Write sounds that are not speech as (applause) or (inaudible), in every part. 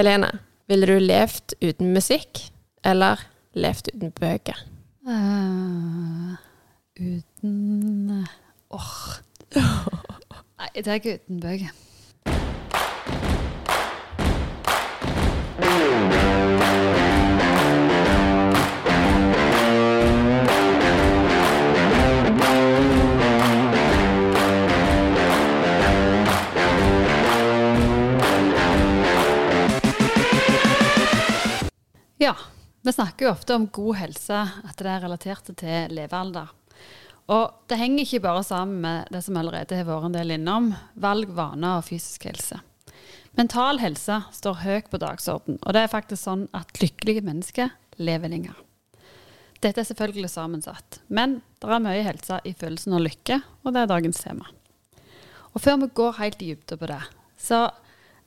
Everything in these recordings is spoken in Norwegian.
Helene, ville du levd uten musikk, eller levd uten bøker? Uh, uten Åh. (laughs) Nei, det er ikke uten bøker. Ja, vi snakker jo ofte om god helse, at det er relatert til levealder. Og det henger ikke bare sammen med det som allerede har vært en del innom, valg, vaner og fysisk helse. Mental helse står høyt på dagsorden, og det er faktisk sånn at lykkelige mennesker lever lenger. Dette er selvfølgelig sammensatt, men det er mye helse i følelsen av lykke, og det er dagens tema. Og før vi går helt i dybden på det, så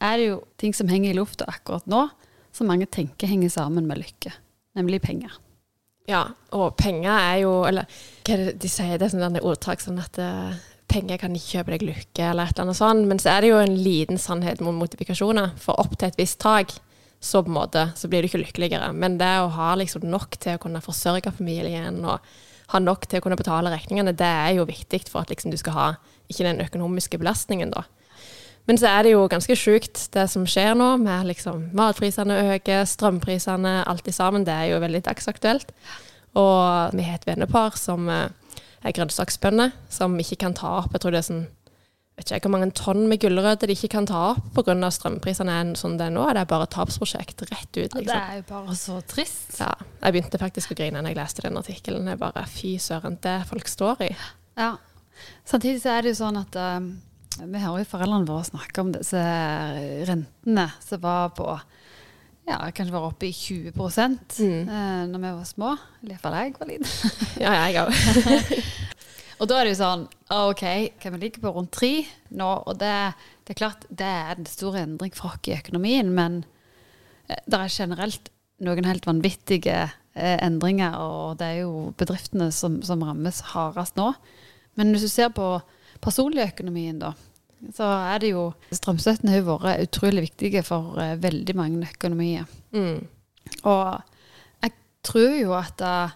er det jo ting som henger i lufta akkurat nå, som mange tenker henger sammen med lykke, nemlig penger. Ja, og penger er jo Eller hva er det de sier? Det er sånn ordtak sånn at uh, penger kan ikke kjøpe deg lykke, eller et eller annet sånt. Men så er det jo en liten sannhet mot modifikasjoner. For opp til et visst tak, så på en måte, så blir du ikke lykkeligere. Men det å ha liksom nok til å kunne forsørge familien, og ha nok til å kunne betale regningene, det er jo viktig for at liksom du skal ha ikke den økonomiske belastningen, da. Men så er det jo ganske sjukt det som skjer nå, med liksom matprisene øker, strømprisene, alt i sammen. Det er jo veldig dagsaktuelt. Og vi har et vennepar som eh, er grønnsaksbønder, som ikke kan ta opp Jeg tror det er sånn vet ikke hvor mange tonn med gulrøtter de ikke kan ta opp pga. strømprisene er sånn det er nå. Det er bare et tapsprosjekt rett ut. Liksom. Det er jo bare så trist. Ja. Jeg begynte faktisk å grine da jeg leste den artikkelen. Jeg bare Fy søren, det folk står i. Ja. Samtidig så er det jo sånn at um vi hører jo foreldrene våre snakke om disse rentene som var på ja, kanskje var oppe i 20 mm. eh, når vi var små. I hvert fall jeg var liten. (laughs) ja, jeg òg. (laughs) og da er det jo sånn OK, kan vi ligge på rundt tre nå? Og det, det, er klart det er en stor endring for oss i økonomien, men eh, det er generelt noen helt vanvittige eh, endringer, og det er jo bedriftene som, som rammes hardest nå. Men hvis du ser på personligøkonomien, da, så er det jo Strømstøtten har jo vært utrolig viktige for uh, veldig mange økonomier. Mm. Og jeg tror jo at uh,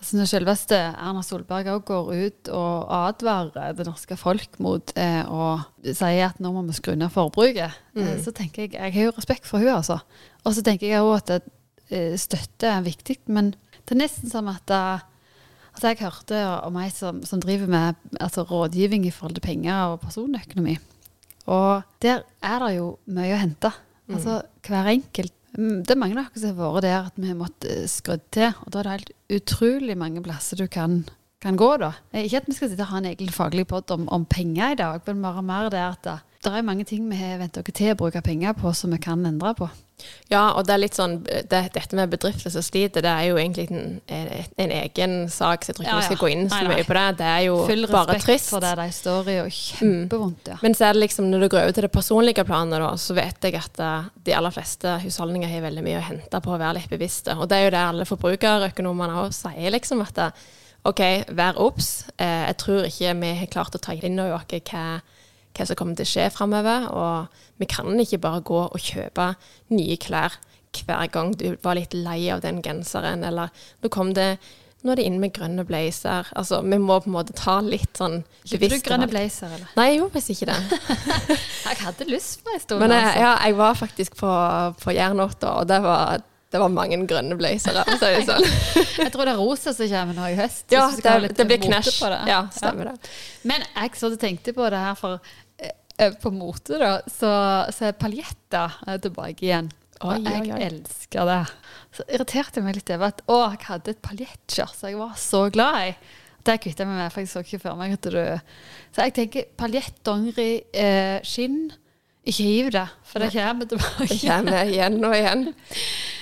altså når selveste Erna Solberg òg går ut og advarer det norske folk mot uh, å si at nå må vi skru ned forbruket, mm. så tenker jeg Jeg har jo respekt for henne, altså. Og så tenker jeg òg at støtte er viktig, men det er nesten som at Altså jeg hørte om ei som, som, driver med altså rådgivning i forhold til penger og personøkonomi. Og der er det jo mye å hente. Mm. Altså hver enkelt mm, Det er mange av oss som har vært der at vi har måttet skru til. Og da er det helt utrolig mange plasser du kan, kan gå, da. Ikke at vi skal sitte og ha en egen faglig pod om, om, penger i dag, men bare mer det at det, det er mange ting vi har vent oss til å bruke penger på som vi kan endre på. Ja, og det er litt sånn det, Dette med bedrifter som sliter, det er jo egentlig en, en, egen sak, så jeg tror ikke ja, ja. vi skal gå inn så mye på det. Det er jo Full bare trist. Full respekt for det de står i, og kjempevondt. Ja. Mm. Men så er det liksom, når du går over til det personlige planet, da, så vet jeg at uh, de aller fleste husholdninger har veldig mye å hente på å være litt bevisste. Og det er jo det alle forbrukerøkonomene òg sier, liksom, at uh, OK, vær obs. Uh, jeg tror ikke vi har klart å ta inn over oss hva hva som kommer til å skje framover. Og vi kan ikke bare gå og kjøpe nye klær hver gang du var litt lei av den genseren, eller nå kom det nå er det inn med grønne blazer. Altså, vi må på en måte ta litt sånn Kjøpte du grønne blazer, eller? Nei, jeg gjorde visst ikke det. (laughs) jeg hadde lyst på en stund. Men jeg, altså. ja, jeg var faktisk på, på Jernåtta, og det var, det var mange grønne blazere. Sånn. (laughs) jeg tror det er rosa som kommer nå i høst. Ja, det, det, blir knæsj. Ja, stemmer ja. det. Men jeg så tenkte på det her, for Eh, på mote, da, så, så er paljetter eh, tilbake igjen. Og oi, jeg oi, oi. elsker det. Så irriterte jeg meg litt over at å, jeg hadde et paljettskjørt som jeg var så glad i. Det kvitta jeg meg med, for jeg så ikke før meg at du Så jeg tenker paljett, dongeri, eh, skinn. Ikke hiv det, for det kommer tilbake. Det kommer igjen og igjen. (laughs)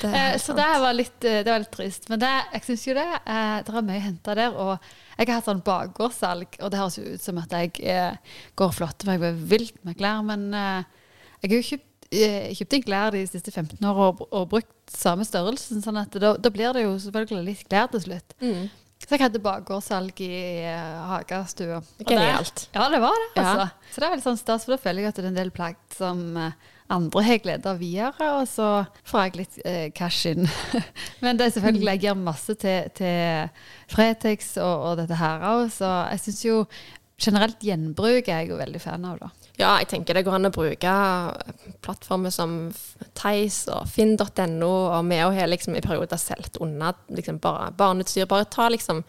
Det eh, så det var, litt, det var litt trist. Men det, jeg syns jo det. Eh, det er mye henta der. Og jeg har hatt sånn bakgårdssalg, og det høres jo ut som at jeg eh, går og for jeg er vilt med klær, men eh, jeg har jo kjøpt, eh, kjøpt inn klær de siste 15 årene og, og, brukt samme størrelsen, sånn at da, da, blir det jo selvfølgelig litt klær til slutt. Mm. Så jeg hadde bakgårdssalg i uh, hagestua. Genialt. Ja, det var det. altså. Ja. Så det er veldig sånn stas, for da føler jeg at det er en del plagg som uh, andre har glede av videre, og så får jeg litt eh, cash inn. (laughs) Men det er selvfølgelig, jeg gir masse til, til Fretex og, og dette her òg, så jeg syns jo generelt gjenbruk er jeg jo veldig fan av, da. Ja, jeg tenker det går an å bruke plattformer som Theis og finn.no, og vi òg har liksom i perioder solgt unna liksom bare barneutstyr. Bare ta liksom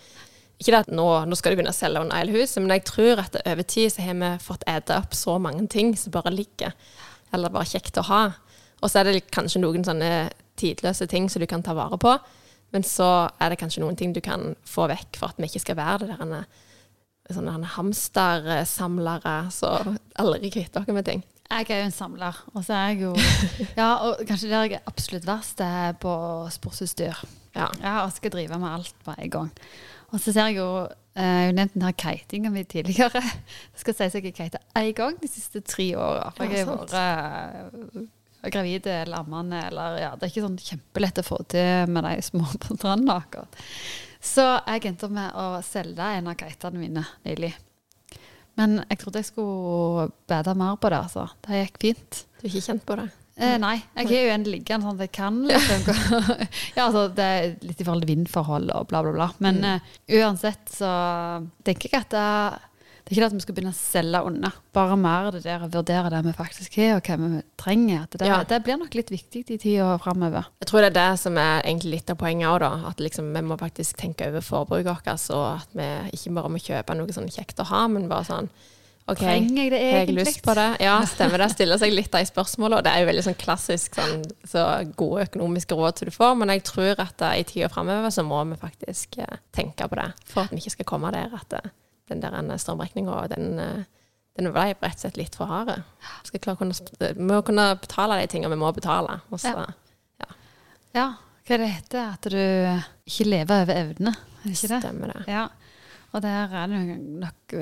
Ikke det at nå, nå skal du begynne å selge under hele huset, men jeg tror at over tid så har vi fått ete opp så mange ting som bare ligger, eller bare kjekt å ha. Og så er det kanskje noen sånne tidløse ting som du kan ta vare på, men så er det kanskje noen ting du kan få vekk for at vi ikke skal være det der sånne hamstersamlere som aldri kvitter dere med ting. Jeg er jo en samler, og så er jeg jo (laughs) Ja, og kanskje det jeg er absolutt verst, det er på sportsutstyr. Ja. Ja, og skal drive med alt på en gang. Og så ser jeg jo eh, Jeg har jo nevnt den her kitinga mi tidligere. Det skal sies at jeg har kita én gang de siste tre åra. For jeg har vært eh, gravid eller ammende, eller ja, Det er ikke sånn kjempelett å få til med de små (laughs) på stranda akkurat. Så jeg endte opp med å selge en av kitene mine nylig. Men jeg trodde jeg skulle bade mer på det, altså. Det gikk fint. Du har ikke kjent på det? Eh, nei, jeg har jo en liggende sånn at jeg kan (laughs) liksom (laughs) Ja, altså det er litt i forhold til vindforhold og bla, bla, bla. Men Mm. uh, uansett så tenker jeg at det, det er ikke det at vi skal begynne å selge unna. Bare mer det der å vurdere det vi faktisk har, og hva vi trenger. Det, Ja. det blir nok litt viktig i tida framover. Jeg tror det er det som er egentlig litt av poenget òg, da. At liksom, vi må faktisk tenke over forbruket vårt, og at vi ikke bare må kjøpe noe sånn kjekt å ha, men bare sånn OK, Trenger jeg det har jeg lyst på det? Ja, stemmer det. Stiller seg litt de spørsmålene. Det er jo veldig sånn klassisk sånn så gode økonomiske råd som du får, men jeg tror at eh, i tida framover så må vi faktisk eh, tenke på det, for at vi ikke skal komme der at eh, den der strømregninga, den den ble rett og slett litt for hard. Vi må kunne betale de tingene vi må betale. Også, ja. Ja. Ja, hva er det heter? At du ikke lever over evne, er ikke det? stemmer det. Ja, og der er det nok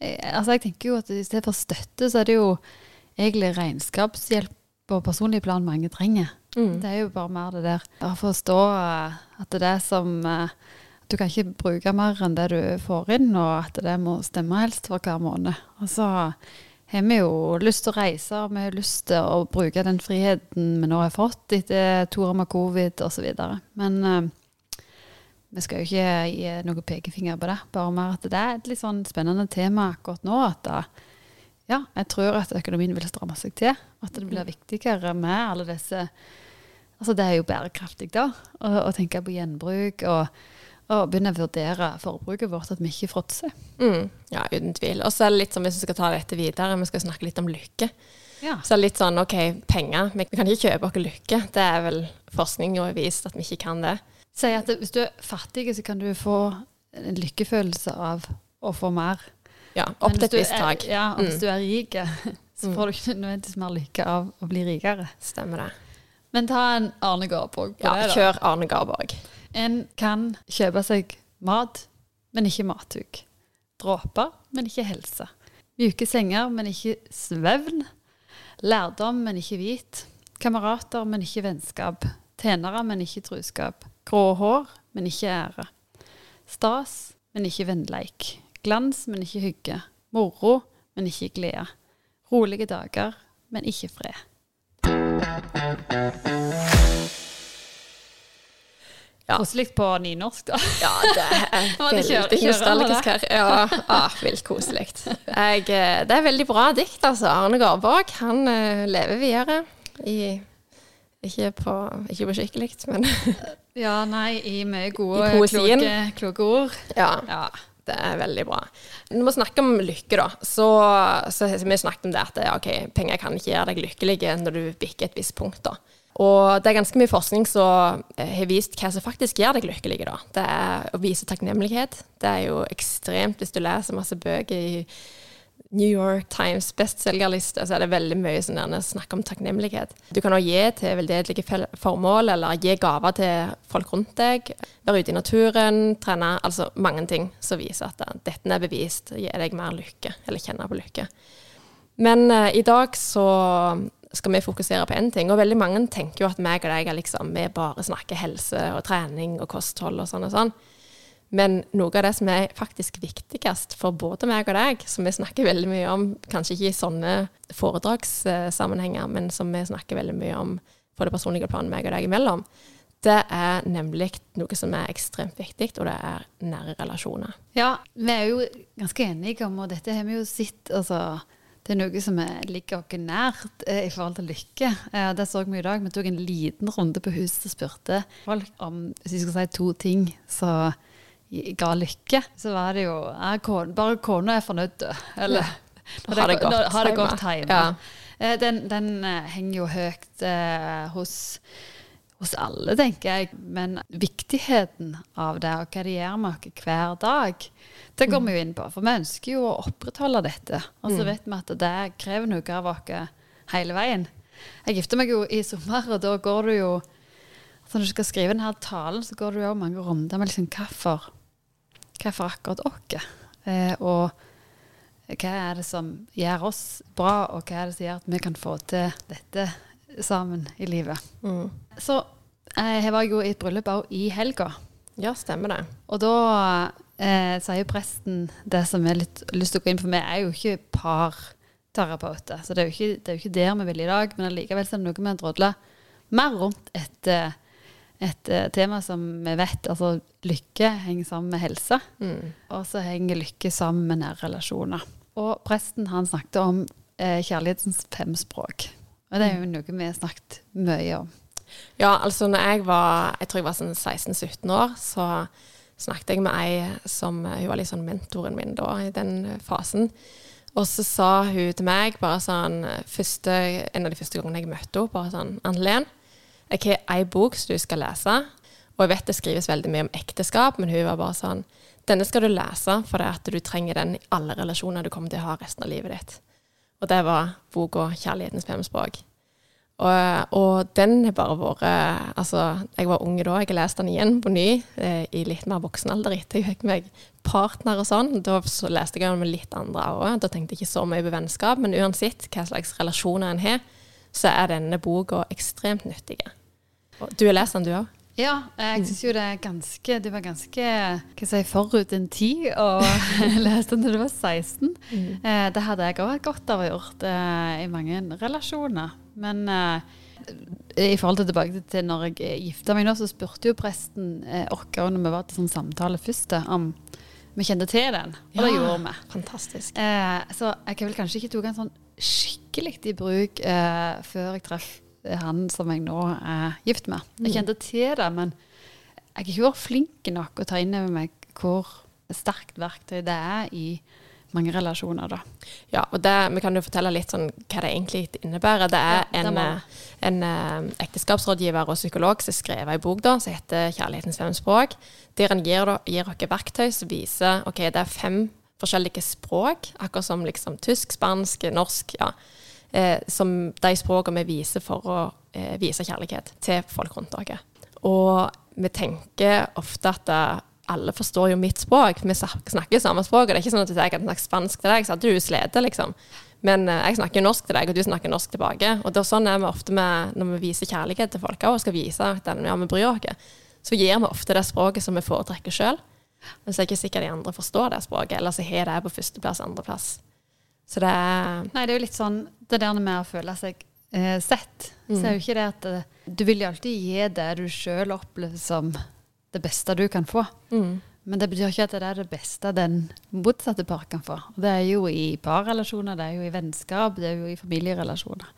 Altså, jeg tenker jo at i stedet for støtte, så er det jo egentlig regnskapshjelp på personlig plan mange trenger. Mm. Det er jo bare mer det der å forstå eh, at det er det som eh, Du kan ikke bruke mer enn det du får inn, og at det må stemme helst for hver måned. Og så har vi jo lyst til å reise, og vi har lyst til å bruke den friheten vi nå har fått etter to år med covid osv. Men eh, vi skal jo ikke gi noen pekefinger på det. Bare mer at det er et litt sånn spennende tema akkurat nå. At da, ja, jeg tror at økonomien vil stramme seg til. At det blir viktigere med alle disse Altså det er jo bærekraftig, da. Å, å tenke på gjenbruk og, og begynne å vurdere forbruket vårt, at vi ikke fråtser. Mm. Ja, uten tvil. Og så er det litt sånn, hvis vi skal ta dette videre, vi skal snakke litt om lykke. Ja. Så litt sånn, OK, penger. Vi kan ikke kjøpe oss lykke. Det er vel forskning har vist at vi ikke kan det. Si at hvis du er fattig, så kan du få en lykkefølelse av å få mer. Ja, opp til et visst tak. Ja, og Mm. hvis du er rik, så Mm. får du ikke nødvendigvis mer lykke av å bli rikere. Stemmer det. Men ta en Arne Garborg på Ja, det, da. kjør Arne Garborg. En kan kjøpe seg mat, men ikke mathugg. Dråper, men ikke helse. Mjuke senger, men ikke svevn. Lærdom, men ikke hvit. Kamerater, men ikke vennskap. Tjenere, men ikke truskap. Grå hår, men ikke ære. Stas, men ikke vennleik. Glans, men ikke hygge. Moro, men ikke glede. Rolige dager, men ikke fred. Ja. Koselig på nynorsk, da. Ja, det er (laughs) veldig nostalgisk her. Ja, ah, vilt koselig. Eh, Det er veldig bra dikt, altså. Arne Garborg, han eh, lever videre i ikke på, ikke på skikkelig, men (laughs) Ja, nei, i mye gode, I kloke, kloke ord. ja. Ja. Det er veldig bra. Når vi snakker om lykke, da, så, så har vi snakket om det at ja, ok, penger kan ikke gjøre deg lykkelig når du bikker et visst punkt. da. Og det er ganske mye forskning som eh, har vist hva som faktisk gjør deg lykkelig. da. Det er å vise takknemlighet. Det er jo ekstremt hvis du leser masse bøker i New York Times bestselgerliste, så er det veldig mye sånn snakk om takknemlighet. Du kan også gi til veldedige formål, eller gi gaver til folk rundt deg. Være ute i naturen, trene. Altså mange ting som viser at eh, dette er bevist, gir deg mer lykke, eller kjenner på lykke. Men uh, i dag så skal vi fokusere på én ting, og veldig mange tenker jo at meg og deg er liksom, vi bare snakker helse og trening og kosthold og sånn og sånn. Men noe av det som er faktisk viktigst for både meg og deg, som vi snakker veldig mye om, kanskje ikke i sånne foredragssammenhenger, men som vi snakker veldig mye om på det personlige planet meg og deg imellom, det er nemlig noe som er ekstremt viktig, og det er nære relasjoner. Ja, vi er jo ganske enige om, og dette har vi jo sett altså, Det er noe som er, ligger oss nært eh, i forhold til lykke. Eh, det så vi i dag. Vi tok en liten runde på huset og spurte folk om hvis vi skal si to ting som ga lykke. Så var det jo Bare kona er fornøyd. Eller (laughs) Ha det godt Ha det hjemme. godt hjemme. Ja. Eh, Den, den eh, henger jo høyt eh, hos, hos alle, tenker jeg. Men viktigheten av det, og hva det gjør med oss hver dag, det går vi jo inn på. For vi ønsker jo å opprettholde dette. Og så vet vi at det krever noe av oss hele veien. Jeg gifter meg jo i sommer, og da går du jo så Når du skal skrive denne talen, så går du jo mange runder med liksom hvorfor, hvorfor akkurat oss. Eh, og hva er det som gjør oss bra, og hva er det som gjør at vi kan få til dette sammen i livet. Mm. Så eh, jeg var jo i et bryllup òg i helga. Ja, stemmer det. Og da eh, sier presten det som jeg har litt lyst til å gå inn på. Vi er jo ikke parterapeuter, så det er, jo ikke, det er jo ikke der vi vil i dag. Men allikevel er det noe vi har drodla mer rundt etter et eh, tema som vi vet, altså lykke henger sammen med helse. Mm. Og så henger lykke sammen med nære relasjoner. Og presten han snakket om eh, kjærlighetens fem språk. Og det er jo noe vi har snakket mye om. Ja, altså når jeg var jeg tror jeg var sånn 16-17 år, så snakket jeg med ei som Hun var litt sånn mentoren min da, i den fasen. Og så sa hun til meg bare sånn første, En av de første gangene jeg møtte henne, bare sånn Ann-Len, jeg har ei bok som du skal lese. Og jeg vet det skrives veldig mye om ekteskap, men hun var bare sånn Denne skal du lese, for at du trenger den i alle relasjoner du kommer til å ha resten av livet ditt. Og det var boka 'Kjærlighetens fem språk'. Og, og den har bare vært Altså, jeg var ung da, jeg har lest den igjen på ny eh, i litt mer voksen alder etter jeg fikk meg partner og sånn. Da så leste jeg den med litt andre øyne. Da tenkte jeg ikke så mye på vennskap, men uansett hva slags relasjoner en har, så er denne boka ekstremt nyttig. Du har lest den, du òg? Ja, jeg syns jo det er ganske Du var ganske hva si, forut din tid og (laughs) leste den da du var 16. Eh, det hadde jeg òg hatt godt av å gjort eh, i mange relasjoner. Men eh, i forhold til tilbake til når jeg eh, gifta meg nå, så spurte jo presten eh, oss når vi var til sånn samtale først, eh, om vi kjente til den. Og det gjorde vi. Fantastisk. Eh, så jeg vel kanskje ikke tok den sånn skikkelig i bruk eh, før jeg traff han som jeg nå er gift med. Jeg kjente til det, men jeg har ikke vært flink nok å ta inn over meg hvor sterkt verktøy det er i mange relasjoner, da. Ja, og det, vi kan jo fortelle litt sånn hva det egentlig innebærer. Det er Ja, det en, eh, en eh, ekteskapsrådgiver og psykolog som har skrevet en bok da, som heter 'Kjærlighetens fem språk', der han gir, gir dere verktøy som viser ok, det er fem forskjellige språk, akkurat som liksom tysk, spansk, norsk. ja, eh, Som de språkene vi viser for å eh, vise kjærlighet til folk rundt dere. Og vi tenker ofte at eh, alle forstår jo mitt språk. Vi snakker jo samme språk. Og det er ikke sånn at jeg kan snakke spansk til deg, så at du sliter, liksom. Men eh, jeg snakker jo norsk til deg, og du snakker norsk tilbake. Og det er sånn er vi ofte med, når vi viser kjærlighet til folk og skal vise at ja, vi bryr oss. Så gir vi ofte det språket som vi foretrekker sjøl. Men så er det ikke sikkert de andre forstår det språket, eller så har det på førsteplass, andreplass. Så det er Nei, det er jo litt sånn det der med å føle seg eh, sett. Så er jo ikke det at eh, Du vil jo alltid gi det du sjøl opplever som det beste du kan få. mm, Men det betyr ikke at det er det beste den motsatte par kan få. Det er jo i parrelasjoner, det er jo i vennskap, det er jo i familierelasjoner.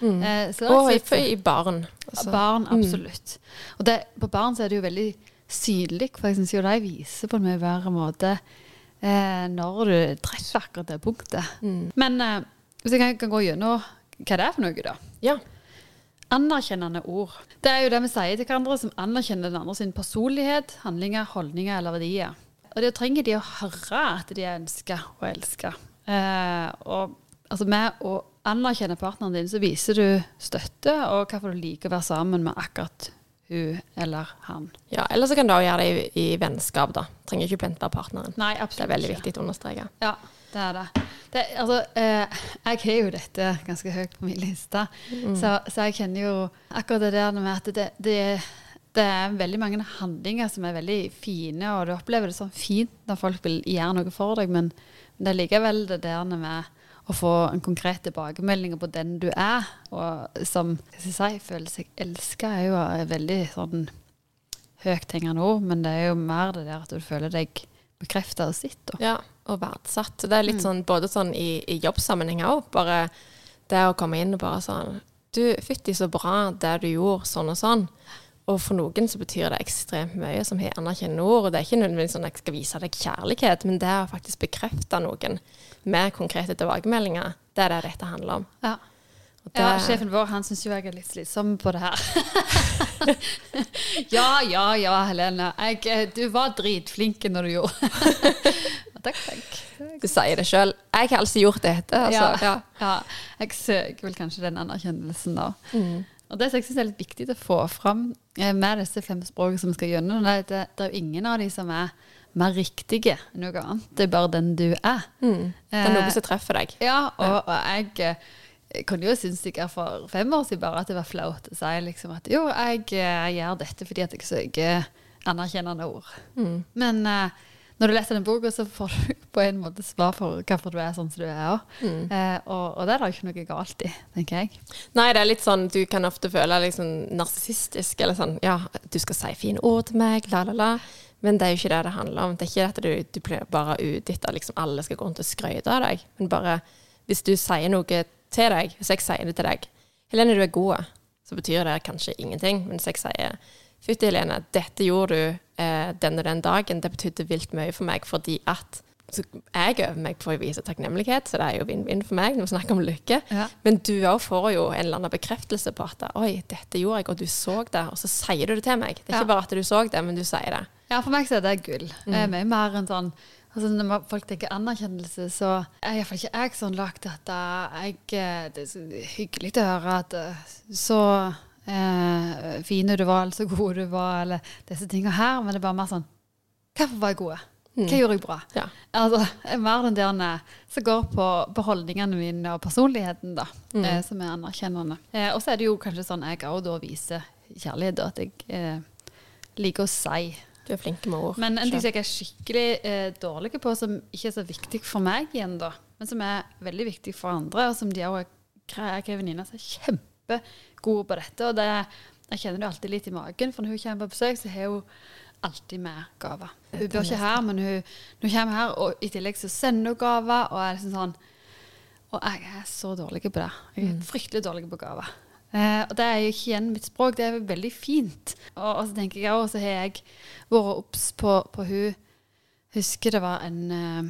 mm. Eh, så Og i, i barn. Altså, Barn, absolutt. Og det, på barn så er det jo veldig synlig, for jeg syns jo de viser på en mye bedre måte når du treffer akkurat det punktet. mm. Men eh, hvis jeg kan, kan gå gjennom hva det er for noe, da. Ja. Anerkjennende ord. Det er jo det vi sier til hverandre som anerkjenner den andre sin personlighet, handlinger, holdninger eller verdier. Og det trenger de å høre at de er ønska og elska. Eh, og altså med å anerkjenne partneren din, så viser du støtte og hvorfor du liker å være sammen med akkurat hun eller han. ja. Eller så kan du gjøre det i, i vennskap, da. Trenger ikke være partneren. Nei, absolutt Det er veldig viktig å understreke. Ja, det er det. det altså, eh, jeg har jo dette ganske høyt på min liste, så, så jeg kjenner jo akkurat det der med at det, det, det er veldig mange handlinger som er veldig fine, og du opplever det sånn fint når folk vil gjøre noe for deg, men det er likevel det der med å få en konkret tilbakemelding på den du er, og som jeg føler seg elska, er jo et veldig sånn høythengende ord, men det er jo mer det der at du føler deg bekrefta og sett. Ja, og verdsatt. Det er litt sånn både sånn i, i jobbsammenheng òg. Bare det å komme inn og bare sånn Du, fytti så bra det du gjorde, sånn og sånn. Og for noen så betyr det ekstremt mye som har anerkjennende ord. Og det er ikke nødvendigvis sånn at jeg skal vise deg kjærlighet, men det er å faktisk bekrefte noen med konkrete tilbakemeldinger, det er det dette handler om. Ja. Det, Ja, sjefen vår han syns jo jeg er litt slitsom på det her. (laughs) ja, ja, ja, Helene. Jeg, eh, du var dritflink når du gjorde (laughs) Takk, takk. Du sier det sjøl. Jeg har altså gjort dette. Altså. ja, ja. Jeg søker vel kanskje den anerkjennelsen da. Og det som jeg synes er litt viktig å få fram eh, med disse fem språkene som vi skal gjennom, det det, det er jo ingen av de som er mer riktige enn noe annet. Det er bare den du er. Mm. Det er noe som treffer deg. Ja, og, og jeg eh, jeg kunne jo synes sikkert for fem år siden bare at det var flaut å si liksom at jo, jeg, jeg, gjør dette fordi at jeg søker anerkjennende ord. Mm. Men uh, når du leser den boka, så får du (laughs) på en måte svar for hvorfor du er sånn som du er òg. Mm. Uh, og, og det er det ikke noe galt i, tenker jeg. Nei, det er litt sånn du kan ofte føle deg liksom narsissistisk, eller sånn ja, du skal si fine ord til meg, la, la, la. Men det er jo ikke det det handler om. Det er ikke at du, du blir bare ute etter liksom alle skal gå rundt og skryte av deg. Men bare hvis du sier noe til deg, hvis jeg sier det til deg Helene, du er god, så betyr det kanskje ingenting. Men hvis jeg sier Fytti, Helene, dette gjorde du eh, den den dagen. Det betydde vilt mye for meg fordi at så jeg øver meg på å vise takknemlighet, så det er jo vinn-vinn for meg når vi snakker om lykke. Ja. Men du òg får jo en eller annen bekreftelse på at Oi, dette gjorde jeg, og du så det. Og så sier du det til meg. Det er Ja. ikke bare at du så det, men du sier det. Ja, for meg så er det gull. Det er mye mer enn sånn Altså Når folk tenker anerkjennelse, så er iallfall ikke jeg sånn lagt at jeg, eh, det er så hyggelig å høre at eh, så eh, fine du var, eller så god du var, eller disse tingene her. Men det er bare mer sånn Hvorfor var jeg god? Hva gjorde jeg bra? Ja. Altså, er mer den der som går på, beholdningene mine og personligheten, da, eh, som er anerkjennende. Eh, og så er det jo kanskje sånn jeg òg da viser kjærlighet, da, at jeg eh, liker å si Du er flink med ord. men en ting som jeg er skikkelig eh, dårlig på, som ikke er så viktig for meg igjen, da, men som er veldig viktig for andre, og som de òg er ei venninne som er kjempegode på dette. Og det, jeg kjenner det alltid litt i magen, for når hun kommer på besøk, så har hun alltid med gaver. Hun bor ikke her, men hun, hun kommer her, og i tillegg så sender hun gaver, og liksom sånn Og jeg er så dårlig på det. Jeg er fryktelig dårlig på gaver. Eh, og det er jo ikke igjen mitt språk, det er jo veldig fint. Og, og så tenker jeg også, så har jeg vært obs på, på hun Husker det var en, eh,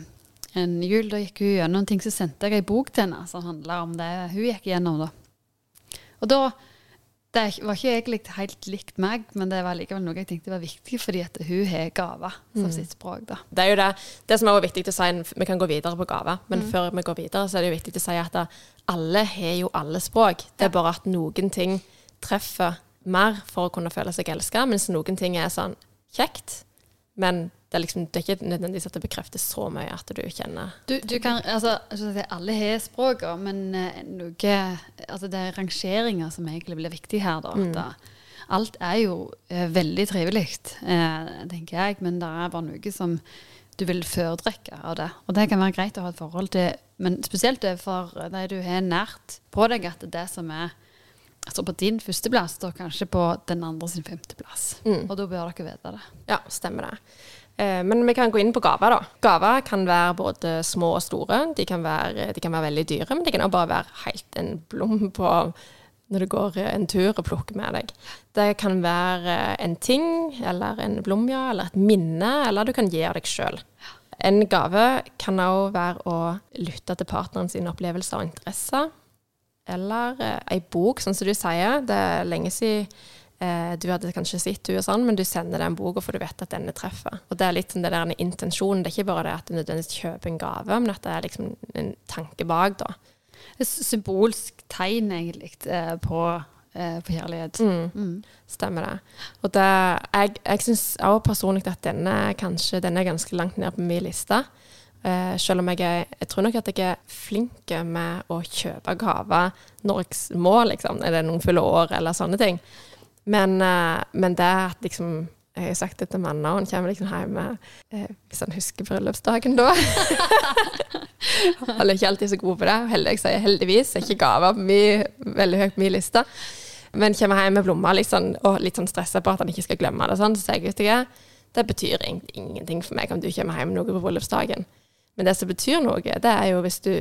en jul, da gikk hun gjennom ting, så sendte jeg ei bok til henne som handla om det hun gikk gjennom, da. Og da Det var ikke egentlig helt likt meg, men det var likevel noe jeg tenkte var viktig, fordi at hun har gaver som sitt språk, da. Det er jo det, det som er viktig å si, vi kan gå videre på gaver, men før vi går videre, så er det jo viktig å si at alle har jo alle språk. Det er bare at noen ting treffer mer for å kunne føle seg elska, mens noen ting er sånn kjekt, men det er, liksom, det er ikke nødvendigvis at det bekrefter så mye at du kjenner Du, du kan, altså, Alle har språket, men eh, noe altså Det er rangeringer som egentlig blir viktig her. Da, Mm. da. Alt er jo eh, veldig trivelig, eh, tenker jeg, men det er bare noe som du vil foretrekke av det. Og det kan være greit å ha et forhold til, men spesielt for de du har nært på deg, at det som er altså på din førsteplass, står kanskje på den andre sin femteplass. Mm. Og da bør dere vite det. Ja, stemmer det. Eh, Men vi kan gå inn på gaver, da. Gaver kan være både små og store. De kan være, de kan være veldig dyre, men de kan også bare være helt en blom på når du går en tur og plukker med deg. Det kan være en ting, eller en blomja, eller et minne, eller du kan gi av deg sjøl. En gave kan òg være å lytte til partneren sine opplevelser og interesser. Eller eh, ei bok, sånn som du sier. Det er lenge siden eh, du hadde kanskje sett henne sånn, men du sender den boka for du vet at denne treffer. Og det er litt sånn det der intensjonen. Det er ikke bare det at du nødvendigvis kjøper en gave, men at det er liksom en tanke bak, da. Et symbolsk tegn, egentlig, eh, på, eh, på kjærlighet. Mm. Stemmer det. Og det, jeg, jeg syns også personlig at denne, kanskje, denne er ganske langt ned på min liste. Uh, selv om jeg er Jeg tror nok at jeg er flink med å kjøpe gaver når jeg må, liksom. Eller noen fulle år, eller sånne ting. Men, eh, men det at liksom Jeg har sagt det til Manna, og hun kommer liksom hjem eh, Hvis han husker bryllupsdagen, da. Han er ikke alltid så god på det. Sier jeg heldigvis. Er ikke gaver på min, veldig høyt på min liste. Men kommer hjem med blomster liksom, og litt sånn stressa på at han ikke skal glemme det. Sånn, så sier jeg hva, det betyr egentlig ingenting for meg om du kommer hjem med noe på bryllupsdagen. Men det som betyr noe, det er jo hvis du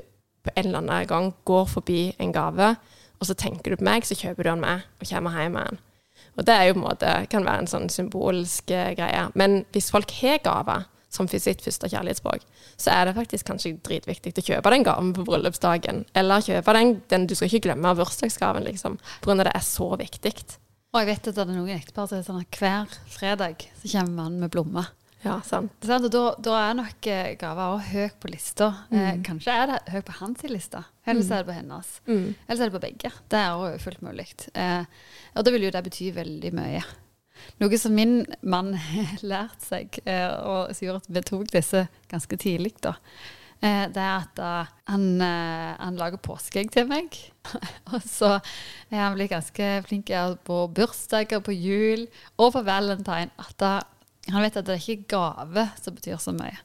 på en eller annen gang går forbi en gave, og så tenker du på meg, så kjøper du den med og kommer hjem med den. Og det jo på en måte, kan være en sånn symbolsk eh, greie. Men hvis folk har gaver som sitt første kjærlighetsspråk, så er det faktisk kanskje dritviktig å kjøpe den gaven på bryllupsdagen. Eller kjøpe den, den Du skal ikke glemme bursdagsgaven, liksom. Pga. det er så viktig. Og jeg vet at det er noen ektepar som er sånn at hver fredag så kommer man med blomster. Ja, sant. Sant? Og da, da er nok eh, gaver også høyt på lista. Eh, kanskje er det høyt på hans liste, eller så er det på hennes. Mm. Eller så er det på begge. Det er òg fullt mulig. Eh, og da vil jo det bety veldig mye. Noe som min mann (laughs) har lært seg, eh, og som gjorde at vi tok disse ganske tidlig, da, eh, det er at eh, han, eh, han lager påskeegg til meg. (laughs) og så er han blitt ganske flink på bursdager, på jul og på valentine. At da, han vet at det er ikke gave som betyr så mye.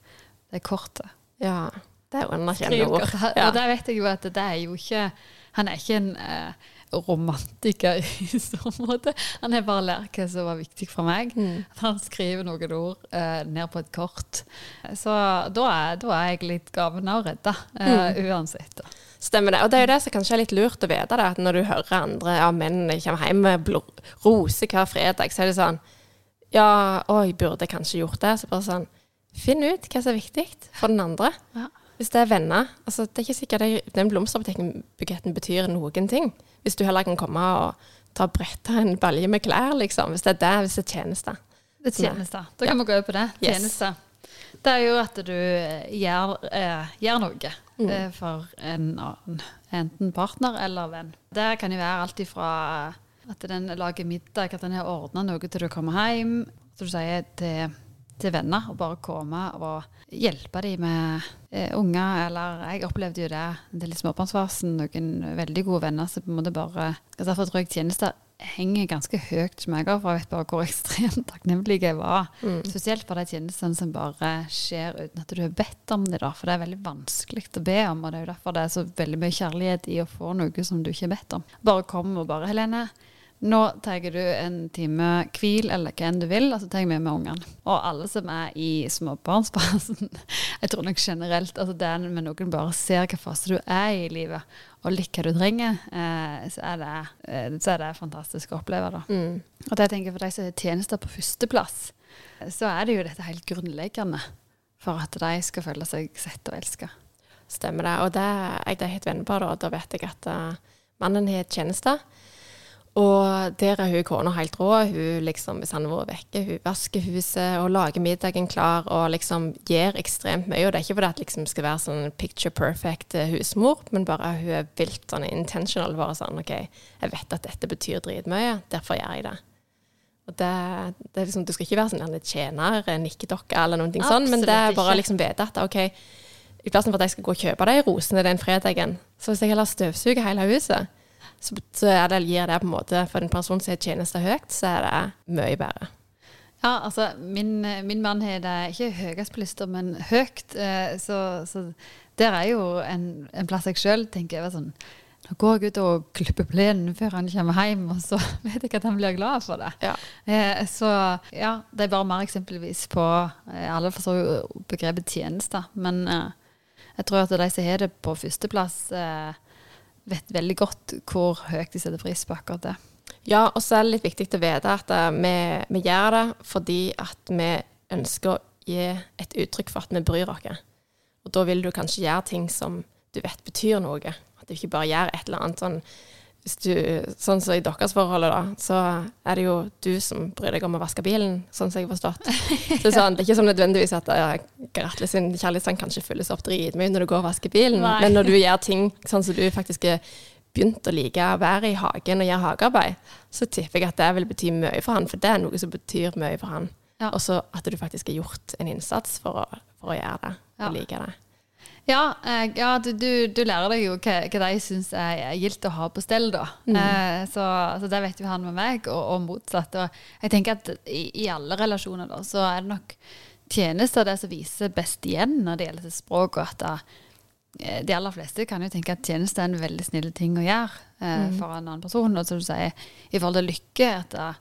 Det er kortet. Ja. Det er jo anerkjennende ord. Ja. Og der vet jeg jo at det er jo ikke Han er ikke en eh, romantiker i (laughs) så måte. Han har bare lært hva som var viktig for meg. Mm. At han skriver noen ord eh, ned på et kort. Så da er, da er jeg litt gavene å redde, eh, uansett. Da. Stemmer det. Og det er jo det som kanskje er litt lurt å vite, at når du hører andre ja, mennene kommer hjem med blå, roser hver fredag, så er det sånn Ja, å, jeg burde kanskje gjort det. Så bare sånn Finn ut hva som er viktig for den andre. Ja. Hvis det er venner altså Det er ikke sikkert det, den blomsterbuketten betyr noen ting. Hvis du heller kan komme og ta bretta en balje med klær, liksom. Hvis det er det, hvis det er tjenester. Det er tjenester. Da kan Ja. vi gå over på det. Yes. Tjenester. Det er jo at du eh, gjør, eh, gjør noe Mm. eh, for en annen. Enten partner eller venn. Det kan jo være alt ifra at den lager middag, at den har ordna noe til du kommer hjem. Så du sier til, til venner å bare komme og hjelpe dem med eh, unger. Eller jeg opplevde jo det det er litt småbarnsfasen. Noen veldig gode venner som på en måte bare altså Derfor tror jeg tjenester henger ganske høyt hos meg, for jeg vet bare hvor (laughs) ekstremt takknemlig jeg var. Spesielt for de tjenestene som bare skjer uten at du har bedt om det, da. For det er veldig vanskelig å be om, og det er jo derfor det er så veldig mye kjærlighet i å få noe som du ikke har bedt om. Bare kom og bare 'Helene, nå tar du en time hvil, eller hva enn du vil, og så tar jeg med meg ungene. Og alle som er i småbarnsfasen, (laughs) jeg tror nok generelt altså er med noen bare ser hva fase du er i livet, og hva du trenger, eh, så, er det, eh, så er det fantastisk å oppleve. da. Mm. Og det jeg tenker for de som har tjenester på førsteplass, så er det jo dette helt grunnleggende for at de skal føle seg sett og elska. Stemmer det. Og det, jeg er et vennepar, da. Da vet jeg at eh, mannen har tjeneste. Og der er hun kona helt rå. Hun liksom, hvis han har vært vekke, hun vasker huset og lager middagen klar og liksom gjør ekstremt mye. Og det er ikke fordi at liksom skal være sånn picture perfect eh, husmor, men bare hun er vilt sånn intentional. Bare sånn OK, jeg vet at dette betyr dritmye, derfor gjør jeg det. Og det, det er liksom, Du skal ikke være sånn en tjener, en nikkedokke eller noen ting sånn, men det er bare ikke. liksom vite at OK, i plassen for at jeg skal gå og kjøpe de rosene den fredagen, så hvis jeg heller støvsuger hele huset, så, er det, gir det på en måte For en person som har tjenester høyt, så er det mye bedre. Ja, altså, min, min mann har det ikke høyest på lista, men høyt. eh, Så, så der er jo en, en plass jeg sjøl tenker jeg sånn Nå går jeg ut og klipper plenen før han kommer hjem, og så (laughs) vet jeg at han blir glad for det. Ja. Eh, så ja, det er bare mer eksempelvis på eh, Alle forstår jo begrepet tjenester, men eh, jeg tror at de som har det på førsteplass, eh, vet veldig godt hvor høyt de setter pris på akkurat det. Ja, og så er det litt viktig å vite at eh, vi, vi gjør det fordi at vi ønsker å gi et uttrykk for at vi bryr oss. Og da vil du kanskje gjøre ting som du vet betyr noe. At du ikke bare gjør et eller annet sånn hvis du, Sånn som i deres forhold, da, så er det jo du som bryr deg om å vaske bilen, sånn som jeg har forstått. (laughs) Så sånn, det er ikke sånn nødvendigvis at Gretle sin kjærlighetssang kanskje fylles opp dritmye når du går og vasker bilen, Nei. men når du gjør ting sånn som du faktisk er begynt å like å være i hagen og gjøre hagearbeid, så tipper jeg at det vil bety mye for han, for det er noe som betyr mye for han. Ja. Og så at du faktisk har gjort en innsats for å, for å gjøre det, Ja. og like det. Ja, eh, ja du, du, du lærer deg jo hva, hva de syns er gildt å ha på stell, da. Eh, så, så det vet jo han med meg, og, og motsatt. Og jeg tenker at i, i alle relasjoner da, så er det nok tjenester det som viser best igjen når det gjelder språk, og at da, eh, de aller fleste kan jo tenke at tjeneste er en veldig snill ting å gjøre eh, for en annen person. Og som du sier, i forhold til lykke, at da,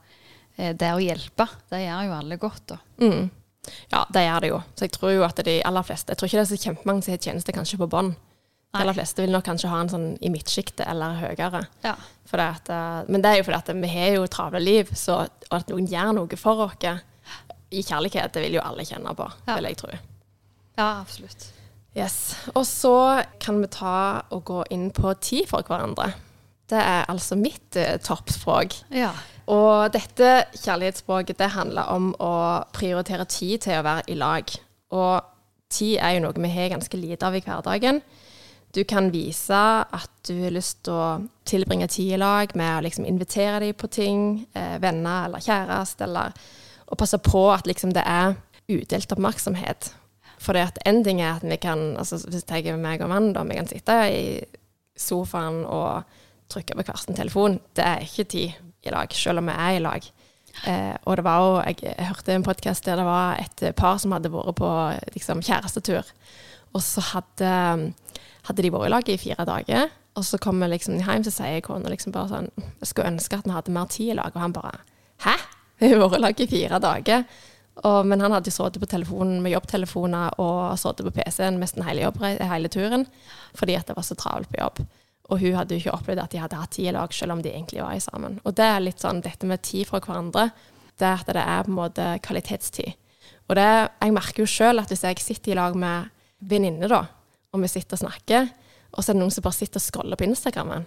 eh, det å hjelpe, det gjør jo alle godt. da. Mm. Ja, det gjør det jo. Så jeg tror jo at de aller fleste Jeg tror ikke det er så kjempemange som har tjeneste kanskje på bånn. De aller fleste vil nok kanskje ha en sånn i midtsjiktet eller høyere. Ja. For det at, eh, men det er jo fordi at vi har jo travle liv, så at noen gjør noe for oss i kjærlighet, det vil jo alle kjenne på, Ja. vil jeg tro. ja, absolutt. Yes. Og så kan vi ta og gå inn på tid for hverandre. Det er altså mitt eh, toppspråk. Ja. Og dette kjærlighetsspråket det handler om å prioritere tid til å være i lag. Og tid er jo noe vi har ganske lite av i hverdagen. Du kan vise at du har lyst til å tilbringe tid i lag med å liksom invitere dem på ting, eh, venner eller kjæreste, eller å passe på at liksom det er udelt oppmerksomhet. For det at en ting er at vi kan, altså hvis jeg er meg og mannen, da, vi kan sitte i sofaen og trykke på hver sin telefon. Det er ikke tid i lag, selv om vi er i lag. Eh, og det var jo, jeg, jeg hørte en podkast der det var et par som hadde vært på liksom, kjærestetur. Og så hadde, hadde de vært i lag i fire dager. Og så kommer liksom hjem, så sier kona liksom bare sånn Jeg skulle ønske at vi hadde mer tid i lag. Og han bare Hæ? Vi har vært i lag i fire dager. Og, men han hadde jo sittet på telefonen med jobbtelefoner og sittet på PC-en nesten hele, hele turen fordi at det var så travelt på jobb. Og hun hadde jo ikke opplevd at de hadde hatt tid i lag, selv om de egentlig var sammen. Og det er litt sånn dette med tid fra hverandre, det er at det er på en måte kvalitetstid. Og det, jeg merker jo sjøl at hvis jeg sitter i lag med venninne, da, og vi sitter og snakker, og så er det noen som bare sitter og scroller på Instagrammen,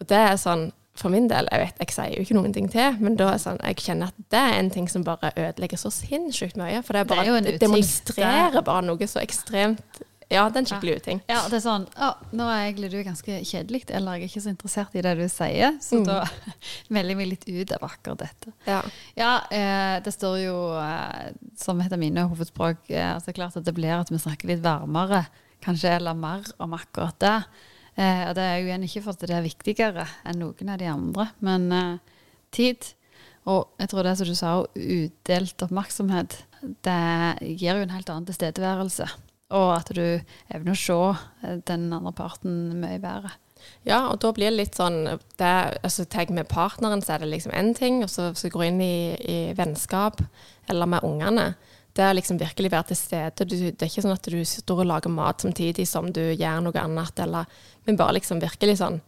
og det er sånn for min del, jeg vet, jeg sier jo ikke noen ting til, men da er sånn, jeg kjenner at det er en ting som bare ødelegger så sinnssykt mye. For det er bare Det det demonstrerer bare noe så ekstremt Ja, det er en skikkelig uting. Ja, det er sånn Å, nå er egentlig du ganske kjedelig, eller jeg er ikke så interessert i det du sier, så Mm. da (laughs) melder jeg meg litt ut av akkurat dette. Ja. Ja, eh, det står jo, eh, som heter mine hovedspråk, eh, altså klart at det blir at vi snakker litt varmere, kanskje, eller mer om akkurat det. Eh, og det er jo igjen ikke for at det er viktigere enn noen av de andre, men eh, tid, og jeg tror det som du sa, udelt oppmerksomhet, det gir jo en helt annen tilstedeværelse. Og at du evner å se eh, den andre parten mye bedre. Ja, og da blir det litt sånn det, altså, Tar med partneren, så er det liksom én ting. Og så, så går jeg inn i, i vennskap eller med ungene. Det er liksom virkelig være til stede. Du, det er ikke sånn at du står og lager mat samtidig som du gjør noe annet, eller Men bare liksom virkelig sånn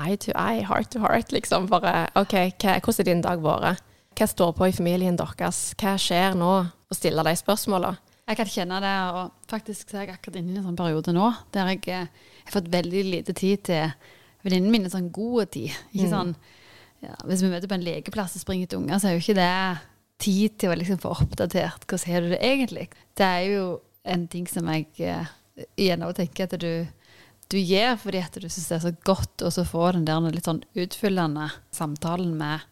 eye to eye, heart to heart, liksom. Bare OK, hva, hvordan er din dag vært? Hva står på i familien deres? Hva skjer nå? Og stille de spørsmåla. Jeg kan kjenne det, og faktisk er jeg akkurat inne i en sånn periode nå der jeg jeg har fått veldig lite tid til venninnene mine, sånn god tid. Ikke sånn, ja, Hvis vi møter på en lekeplass og springer etter unger, så er jo ikke det tid til å liksom få oppdatert hvordan har du det egentlig. Det er jo en ting som jeg eh, igjen også tenker at du, du gjør fordi at du syns det er så godt å få den der litt sånn utfyllende samtalen med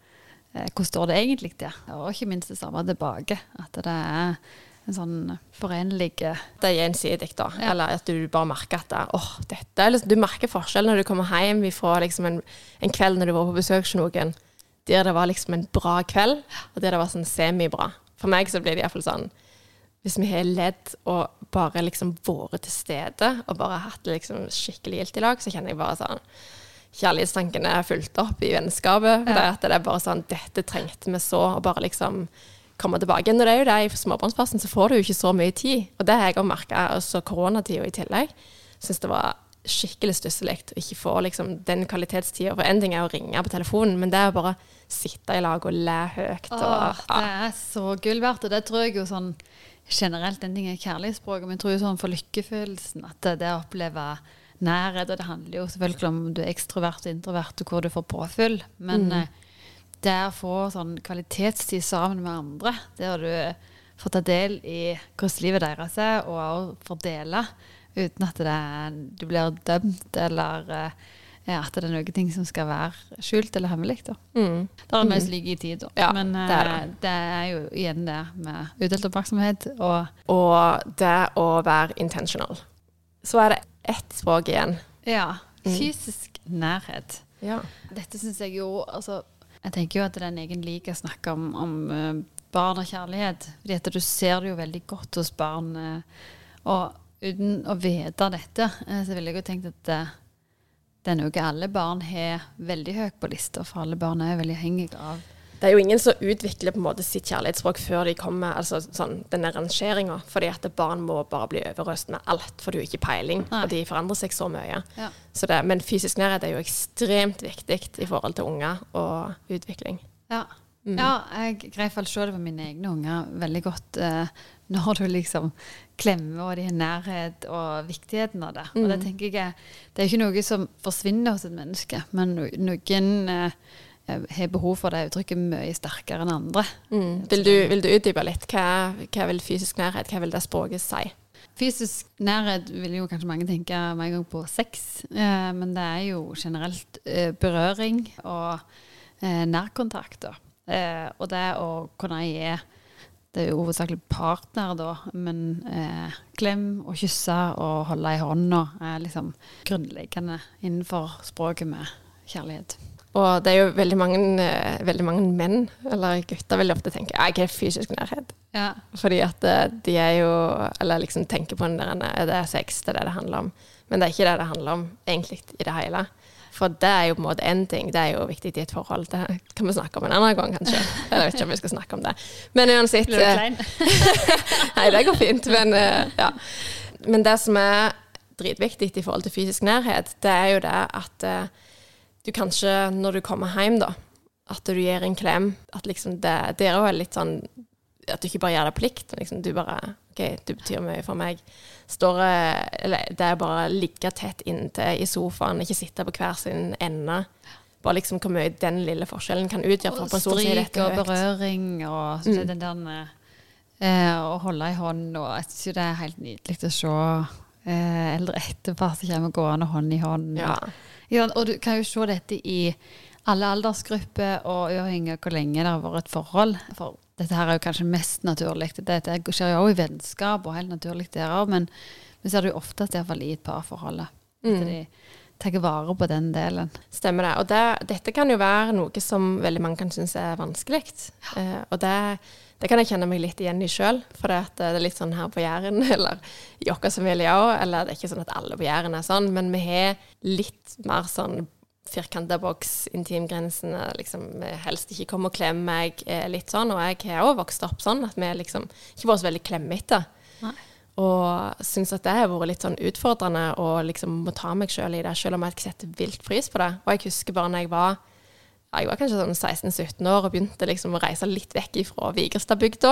eh, hvordan står det egentlig til, og ikke minst det samme tilbake. At det er en sånn forenlig eh, Det er gjensidig, da. Ja. Eller at du bare merker at åh, dette er liksom, Du merker forskjellen når du kommer hjem fra liksom en, en kveld når du var på besøk hos noen, der det var liksom en bra kveld, og der det var sånn semibra. For meg så blir det iallfall sånn Hvis vi har ledd og bare liksom vært til stede, og bare hatt det liksom skikkelig gildt i lag, så kjenner jeg bare sånn Kjærlighetstankene er fulgt opp i vennskapet. Ja. det, at det er bare sånn Dette trengte vi så, og bare liksom komme tilbake. Når det er jo det i småbarnsfasen, så får du jo ikke så mye tid. Og det har jeg òg merka, også koronatida i tillegg. Syns det var skikkelig stusslig å ikke få liksom, den kvalitetstida. For en ting er å ringe på telefonen, men det er å bare sitte i lag og le høyt. Og, Åh, det er så gull verdt, og det tror jeg jo sånn generelt en ting er kjærlighetsspråk, men jeg tror jo sånn for lykkefølelsen at det, å oppleve nærhet, og det handler jo selvfølgelig om du er ekstrovert og introvert, og hvor du får påfyll, men eh, det å få sånn kvalitetstid sammen med andre, der du får ta del i hvordan livet deres er, og også fordele uten at det er, du blir dømt, eller eh, ja, at det er noen ting som skal være skjult eller hemmelig. Da. Mm. Det er mye som ligger i tid, da. Ja, Men det er det. det er jo igjen det med udelt oppmerksomhet og og det å være intentional. Så er det ett språk igjen. Ja. Fysisk nærhet. Ja. Dette syns jeg jo altså, Jeg tenker jo at det er en egen liga å snakke om, om eh, barn og kjærlighet. Fordi at du ser det jo veldig godt hos barn. eh, og uten å vite dette, eh, så ville jeg jo tenkt at det er noe alle barn har veldig høyt på lista, for alle barn er veldig avhengige av Det er jo ingen som utvikler på en måte sitt kjærlighetsspråk før de kommer, altså sånn, denne rangeringa. Fordi at barn må bare bli overøst med alt, for du har ikke peiling. Nei. Og de forandrer seg så mye. Ja. Så det, men fysisk nærhet er jo ekstremt viktig i forhold til unger og utvikling. Ja. ja, jeg greier i hvert fall se det på mine egne unger veldig godt eh, når du liksom klemmer, og de har nærhet og viktigheten av det. Og det tenker jeg Det er ikke noe som forsvinner hos et menneske, men no, noen eh, har behov for det uttrykket mye sterkere enn andre. Mm. Vil, du, vil du utdype litt? Hva, hva vil fysisk nærhet, hva vil det språket si? Fysisk nærhet vil jo kanskje mange tenke med en gang på sex, eh, men det er jo generelt eh, berøring og eh, nærkontakt. Eh, og det å kunne gi Det er jo hovedsakelig partner, da, men eh, klem og kysse og holde i hånda er liksom grunnleggende innenfor språket med kjærlighet. Og det er jo veldig mange, eh, veldig mange menn, eller gutter, veldig ofte tenker jeg er fysisk nærhet. Ja. Fordi at eh, de er jo Eller liksom tenker på den der Er det sex, det er det det handler om. Men det er ikke det det handler om egentlig i det hele. For det er jo på en måte én ting. Det er jo viktig i et forhold. Det kan vi snakke om en annen gang, kanskje. Jeg vet ikke om vi skal snakke om det. Men uansett Blir du eh, klein? (laughs) Nei, det går fint, men ja. Men det som er dritviktig i forhold til fysisk nærhet, det er jo det at du kanskje, når du kommer hjem, da, at du gir en klem At liksom det, det er litt sånn At du ikke bare gjør det plikt, liksom du bare OK, du betyr mye for meg. Står eh, Eller det er bare å ligge tett inntil i sofaen, ikke sitte på hver sin ende. Bare liksom hvor mye den lille forskjellen kan utgjøre for en person som Stryk og berøring og så den der eh, Å holde i hånd og Jeg syns det er helt nydelig å se eh, eldre ektepar som kommer gående hånd i hånd. Ja. Ja, og du kan jo se dette i alle aldersgrupper, og uavhengig av hvor lenge det har vært et forhold. For dette her er jo kanskje mest naturlig. Dette skjer jo også i vennskap, og helt naturlig der òg, men vi ser det jo oftest iallfall i et parforhold. At de tar vare på den delen. Stemmer det. Og det, dette kan jo være noe som veldig mange kan synes er vanskelig. Eh, og det, det kan jeg kjenne meg litt igjen i sjøl. For det, det er litt sånn her på Jæren, (laughs) eller i vår familie òg. Eller det er ikke sånn at alle på Jæren er sånn, men vi har litt mer sånn firkanta boks, intimgrensene, liksom helst ikke komme og klemme meg, eh, litt sånn. Og jeg har òg vokst opp sånn at vi liksom ikke vært så veldig klemmete. Og syns at det har vært litt sånn utfordrende å liksom må ta meg sjøl i det, selv om jeg setter vilt pris på det. Og jeg husker bare når jeg var jeg var kanskje sånn 16-17 år og begynte liksom å reise litt vekk fra Vigerstadbygda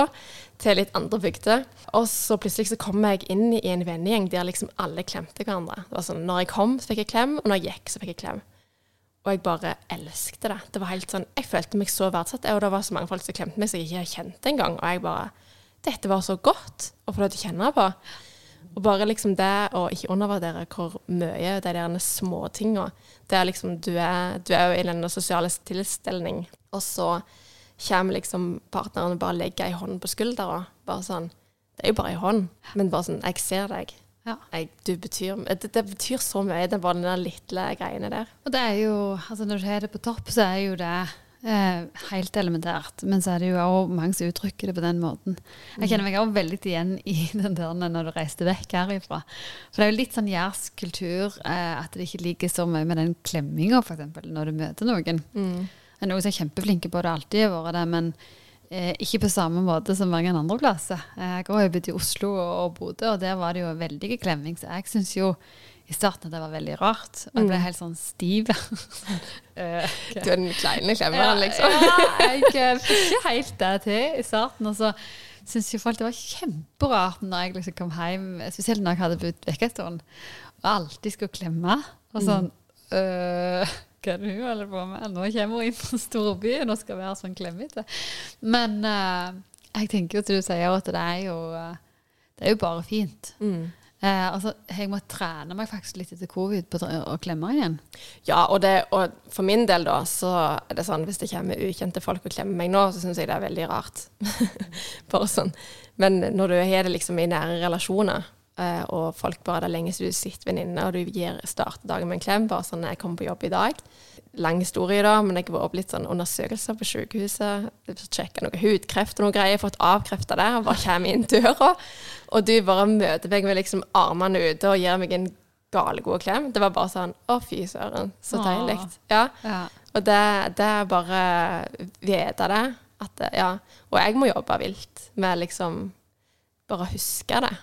til litt andre bygder. Og så plutselig så kom jeg inn i en vennegjeng der liksom alle klemte hverandre. Det var sånn, Når jeg kom, så fikk jeg klem, og når jeg gikk, så fikk jeg klem. Og jeg bare elsket det. Det var helt sånn, Jeg følte meg så verdsatt, og det var så mange folk som klemte meg som jeg ikke kjente kjent engang. Og jeg bare Dette var så godt å få lov til å kjenne på. Og bare liksom det å ikke undervurdere hvor mye de der småtinga Det er liksom du er, du er jo i den sosiale tilstelning, og så kommer liksom partneren og bare legger ei hånd på skuldra. Bare sånn Det er jo bare ei hånd, men bare sånn Jeg ser deg. Ja. Jeg, du betyr, det, det betyr så mye, det bare den der lille greiene der. Og det er jo, altså når du har det på topp, så er jo det helt elementært. Men så er det jo også mange som uttrykker det på den måten. Jeg kjenner meg også veldig igjen i (laughs) den der når du reiste vekk herifra. For det er jo litt sånn jærsk kultur eh, at det ikke liker så mye med den klemminga, f.eks., når du møter noen. Det er noen som er kjempeflinke på det, alltid har vært det, men eh, ikke på samme måte som mange andre plasser. Eh, Jeg har jo bodd i Oslo og, og Bodø, og der var det jo veldig klemming, så jeg syns jo i starten at det var veldig rart. Og jeg ble helt sånn stiv. (laughs) okay. Du er den kleine klemmeren, liksom. ja, (laughs) jeg eh, fikk ikke helt det til i starten. Og så syntes jo folk det var kjemperart når jeg liksom kom hjem, spesielt når jeg hadde bodd vekk en stund, og alltid skulle klemme. Og sånn øh, Hva er det hun holder på med? Nå kommer hun inn fra storbyen og skal være sånn klemmete. Men øh, jeg tenker jo til du sier at det er jo Det er jo bare fint. Mm. Eh, altså, jeg må trene meg faktisk litt etter covid på å klemme igjen. Ja, og, det, og for min del da, så er det sånn hvis det kommer ukjente folk og klemmer meg nå, så syns jeg det er veldig rart. (laughs) Bare sånn. Men når du har det liksom i nære relasjoner, eh, og folk bare det er lenge siden du sitter venninne, og du gir starter dagen med en klem, bare sånn 'Jeg kommer på jobb i dag'. Lang historie, da, men jeg har vært på litt sånn undersøkelser på sykehuset. Sjekka noe hudkreft og noe greier, fått avkrefta det, og bare kommer inn døra. Og du bare møter meg med liksom armene ute og gir meg en galegod klem. Det var bare sånn Å, fy søren, så deilig. Ja. Ja. Og det, det er bare vite det. At ja. Og jeg må jobbe vilt med liksom bare huske det.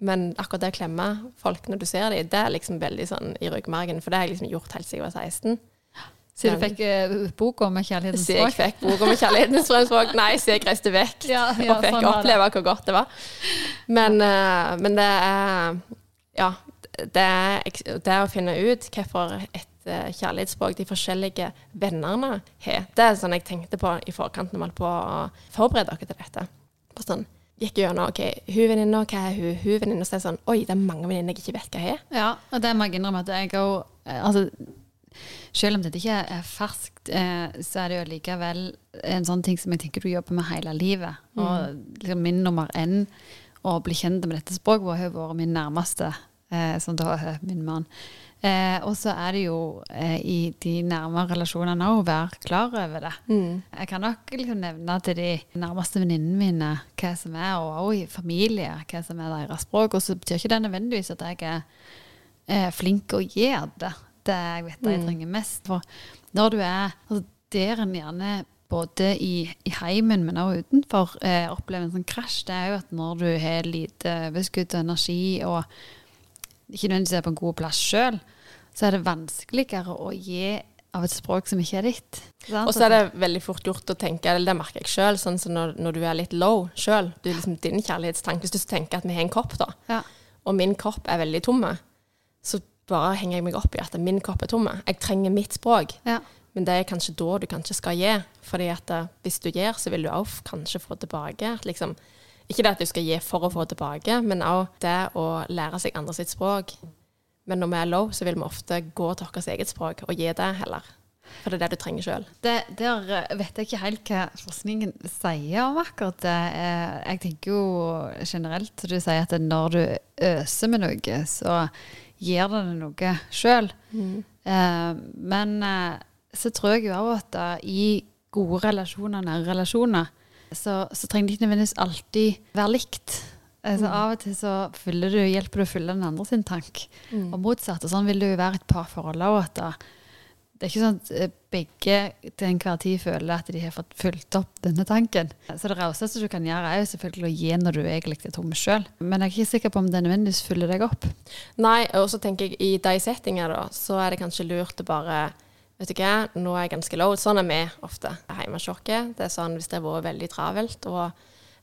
Men akkurat det å klemme folk når du ser dem, det er liksom veldig sånn i ryggmargen. For det har jeg liksom gjort helt siden jeg var 16. Så du fikk uh, boka med kjærlighetens Så jeg språk? fikk boka med kjærlighetens fremmedspråk. Nei, så jeg reiste vekk Ja, ja, og fikk sånn var det. oppleve hvor godt det var. Men, eh, men det er Ja. Det er, det er å finne ut hvorfor et eh, kjærlighetsspråk de forskjellige vennene har. Det er sånn jeg tenkte på i forkant når vi holdt på å forberede dere til dette. Bare sånn, gikk gjennom ok, hun venninna, hva er hun? Hun venninna, så er det sånn Oi, det er mange venninner jeg ikke vet hva er. Ja, og det må jeg innrømme at jeg òg altså, Selv om dette ikke er ferskt, eh, så er det jo likevel en sånn ting som jeg tenker du jobber med hele livet. Og liksom min nummer én å bli kjent med dette språket har jo vært min nærmeste, eh, som da er min mann. Eh, og så er det jo i de nærmere relasjonene å være klar over det. Jeg kan nok liksom nevne til de nærmeste venninnene mine hva som er, og også i familie, hva som er deres språk. Og så betyr ikke det nødvendigvis at jeg er eh, flink å gjøre det. Det jeg vet jeg trenger mest. For når du er altså Der en gjerne både i, i heimen, men også utenfor, eh, opplever en sånn krasj, det er jo at når du har lite overskudd og energi, og ikke nødvendigvis er på en god plass sjøl, så er det vanskeligere å gi av et språk som ikke er ditt. Og så er det veldig fort gjort å tenke, eller det merker jeg sjøl, sånn som når, når du er litt low sjøl, du er liksom din kjærlighetstanke, hvis du tenker at vi har en kopp, da, ja. og min kopp er veldig tomme, så bare henger jeg meg opp i at min kopp er tomme. Jeg trenger mitt språk. Ja. Men det er kanskje da du kanskje skal gi. fordi at eh, hvis du gir, så vil du òg kanskje få tilbake. Liksom, ikke det at du skal gi for å få tilbake, men òg det å lære seg andre sitt språk. Men når vi er low, så vil vi ofte gå til vårt eget språk og gi det heller. For det er det du trenger sjøl. Der eh, vet jeg ikke helt hva forskningen sier om akkurat det. Eh, Jeg tenker jo generelt, du sier at når du øser med noe, så gir det noe sjøl. Men eh, så tror jeg jo òg at da, i gode relasjoner, nære relasjoner, så, så trenger det ikke nødvendigvis alltid være likt. Altså, Av og til så du, hjelper du å fylle den andre sin tank, og motsatt. Og sånn vil det jo være et parforhold òg. Det er ikke sånn at eh, begge til enhver tid føler at de har fått fulgt opp denne tanken. Så det rauseste du kan gjøre, er jo selvfølgelig å gi når du egentlig er tom sjøl. Men jeg er ikke sikker på om det nødvendigvis fyller deg opp. Nei, og så tenker jeg i de settingene da, så er det kanskje lurt å bare Vet du hva, nå er jeg ganske low. Sånn er vi ofte hjemme hos. Det er sånn hvis det har vært veldig travelt, og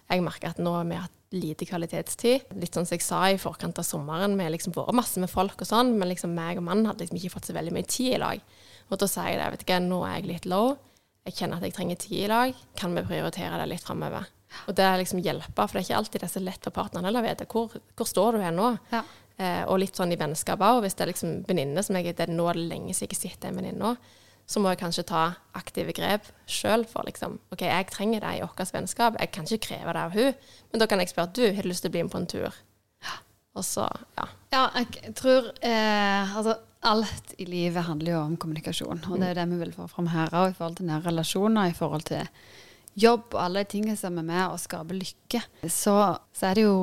jeg merker at nå har vi hatt lite kvalitetstid. Litt sånn som jeg sa i forkant av sommeren, vi har liksom vært masse med folk og sånn, men liksom meg og mannen hadde liksom ikke fått så veldig mye tid i lag. Og da sier jeg det, vet ikke, nå er jeg litt low. Jeg kjenner at jeg trenger tid i lag. Kan vi prioritere det litt framover? Og det er liksom hjelpe, for det er ikke alltid det er så lett for partneren heller å vite hvor, hvor står du her nå. Ja. Eh, og litt sånn i vennskap òg. Hvis det er liksom venninne som jeg det er nå det lenge siden jeg ikke sitter en venninne, så må jeg kanskje ta aktive grep sjøl for liksom OK, jeg trenger det i vårt vennskap. Jeg kan ikke kreve det av hun, men da kan jeg spørre du, har du lyst til å bli med på en tur? Og så, ja. Ja, jeg tror eh, Altså, alt i livet handler jo om kommunikasjon. Og det er det vi vil få fram her òg, i forhold til nære relasjoner, i forhold til jobb og alle de tingene som er med å skape lykke. Så, så er det jo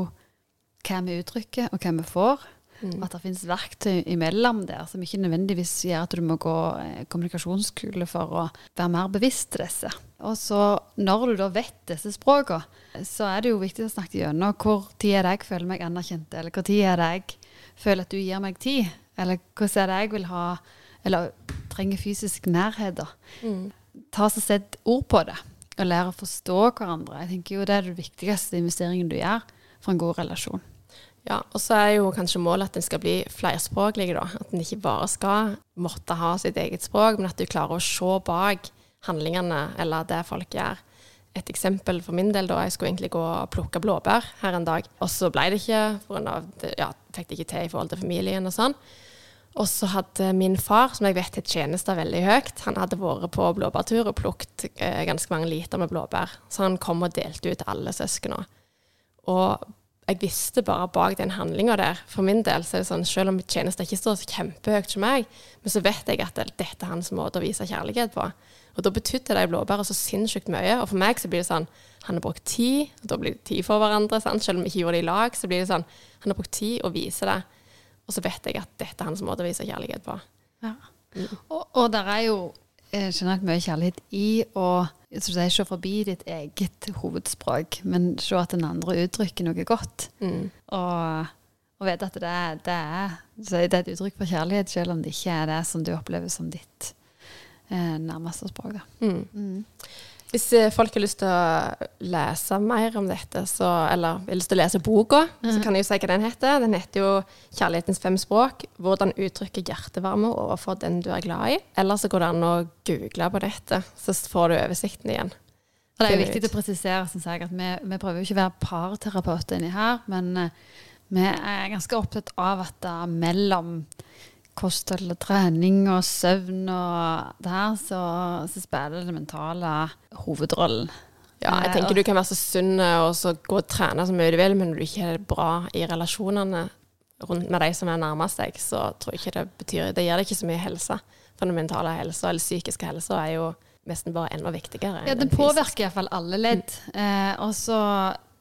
hva vi uttrykker, og hva vi får. At det finnes verktøy imellom der som ikke nødvendigvis gjør at du må gå kommunikasjonskule kommunikasjonsskole for å være mer bevisst til disse. Og så når du da vet disse språkene, så er det jo viktig å snakke gjennom hvor tid er det jeg føler meg anerkjent, eller hvor tid er det jeg føler at du gir meg tid, eller hvordan er det jeg vil ha, eller trenger fysisk nærhet da. Ta så sett ord på det, og lære å forstå hverandre. Jeg tenker jo det er den viktigste investeringen du gjør for en god relasjon. Ja, og så er jo kanskje målet at en skal bli flerspråklig, da. At en ikke bare skal måtte ha sitt eget språk, men at du klarer å se bak handlingene eller det folk gjør. Et eksempel for min del, da. Jeg skulle egentlig gå og plukke blåbær her en dag. Og så ble det ikke, pga. Ja, fikk det ikke til i forhold til familien og sånn. Og så hadde min far, som jeg vet har tjenester veldig høyt, han hadde vært på blåbærtur og plukket eh, ganske mange liter med blåbær. Så han kom og delte ut alle søsknene. Og jeg visste bare bak den handlinga der, for min del, så er det sånn, selv om tjenester ikke står så kjempehøyt som meg, men så vet jeg at dette er hans måte å vise kjærlighet på. Og da betydde de blåbæret så sinnssykt mye. Og for meg så blir det sånn Han har brukt tid, og da blir det tid for hverandre. Sant? Selv om vi ikke gjorde det i lag, så blir det sånn Han har brukt tid og viser det. Og så vet jeg at dette er hans måte å vise kjærlighet på. Ja. Og, og der er jo eh, generelt mye kjærlighet i å så det er se forbi ditt eget hovedspråk, men se at den andre uttrykker noe godt. Mm. Og, og vite at det er, det, er, det er et uttrykk for kjærlighet, selv om det ikke er det som du opplever som ditt eh, nærmeste språk. Da. Mm. Hvis eh, folk har lyst til å lese mer om dette, så, eller har lyst til å lese boka, så kan jeg jo si hva den heter. Den heter jo 'Kjærlighetens fem språk'. Hvordan uttrykke hjertevarme overfor den du er glad i. Eller så går det an å google på dette, så får du oversikten igjen. Og det er jo viktig å presisere synes jeg, at vi, vi prøver jo ikke å være parterapeuter inni her, men eh, vi er ganske opptatt av at da mellom kosthold og trening og søvn og det her, så, så spiller det mentale hovedrollen. Ja, jeg Eh, tenker du kan være så sunn og så gå og trene så mye du vil, men når du ikke er bra i relasjonene rundt med de som er nærmest deg, så tror jeg ikke det betyr Det gir deg ikke så mye helse. For den mentale helsa, eller psykiske helsa, er jo nesten bare enda viktigere. Ja, den fysiske. påvirker iallfall alle ledd. Eh, og så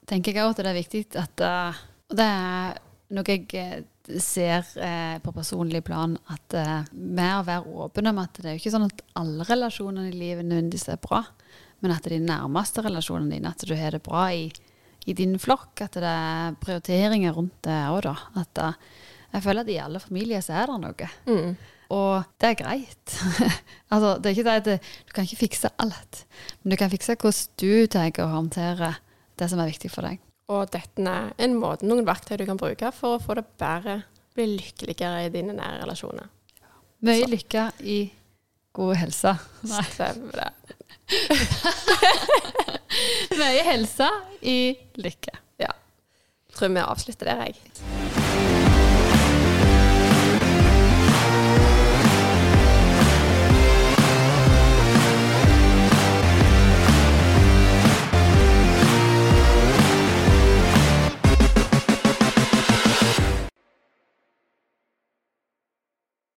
tenker jeg òg at det er viktig at eh, Og det er noe jeg eh, ser eh, på personlig plan, at eh, med å være åpen om at det er jo ikke sånn at alle relasjonene i livet nødvendigvis er bra, men at de nærmeste relasjonene dine, at du har det bra i, i din flokk, at det er prioriteringer rundt det òg, da. At eh, jeg føler at i alle familier så er det noe. Mm. Og det er greit. (laughs) altså, det er ikke det at du kan ikke fikse alt, men du kan fikse hvordan du tenker å håndtere det som er viktig for deg. Og dette er en måte, noen verktøy du kan bruke for å få det bedre, bli lykkeligere i dine nære relasjoner. Mye lykke i god helse. Nei. Stemmer det. (laughs) Mye helse i lykke. Ja. Tror vi avslutter der, jeg.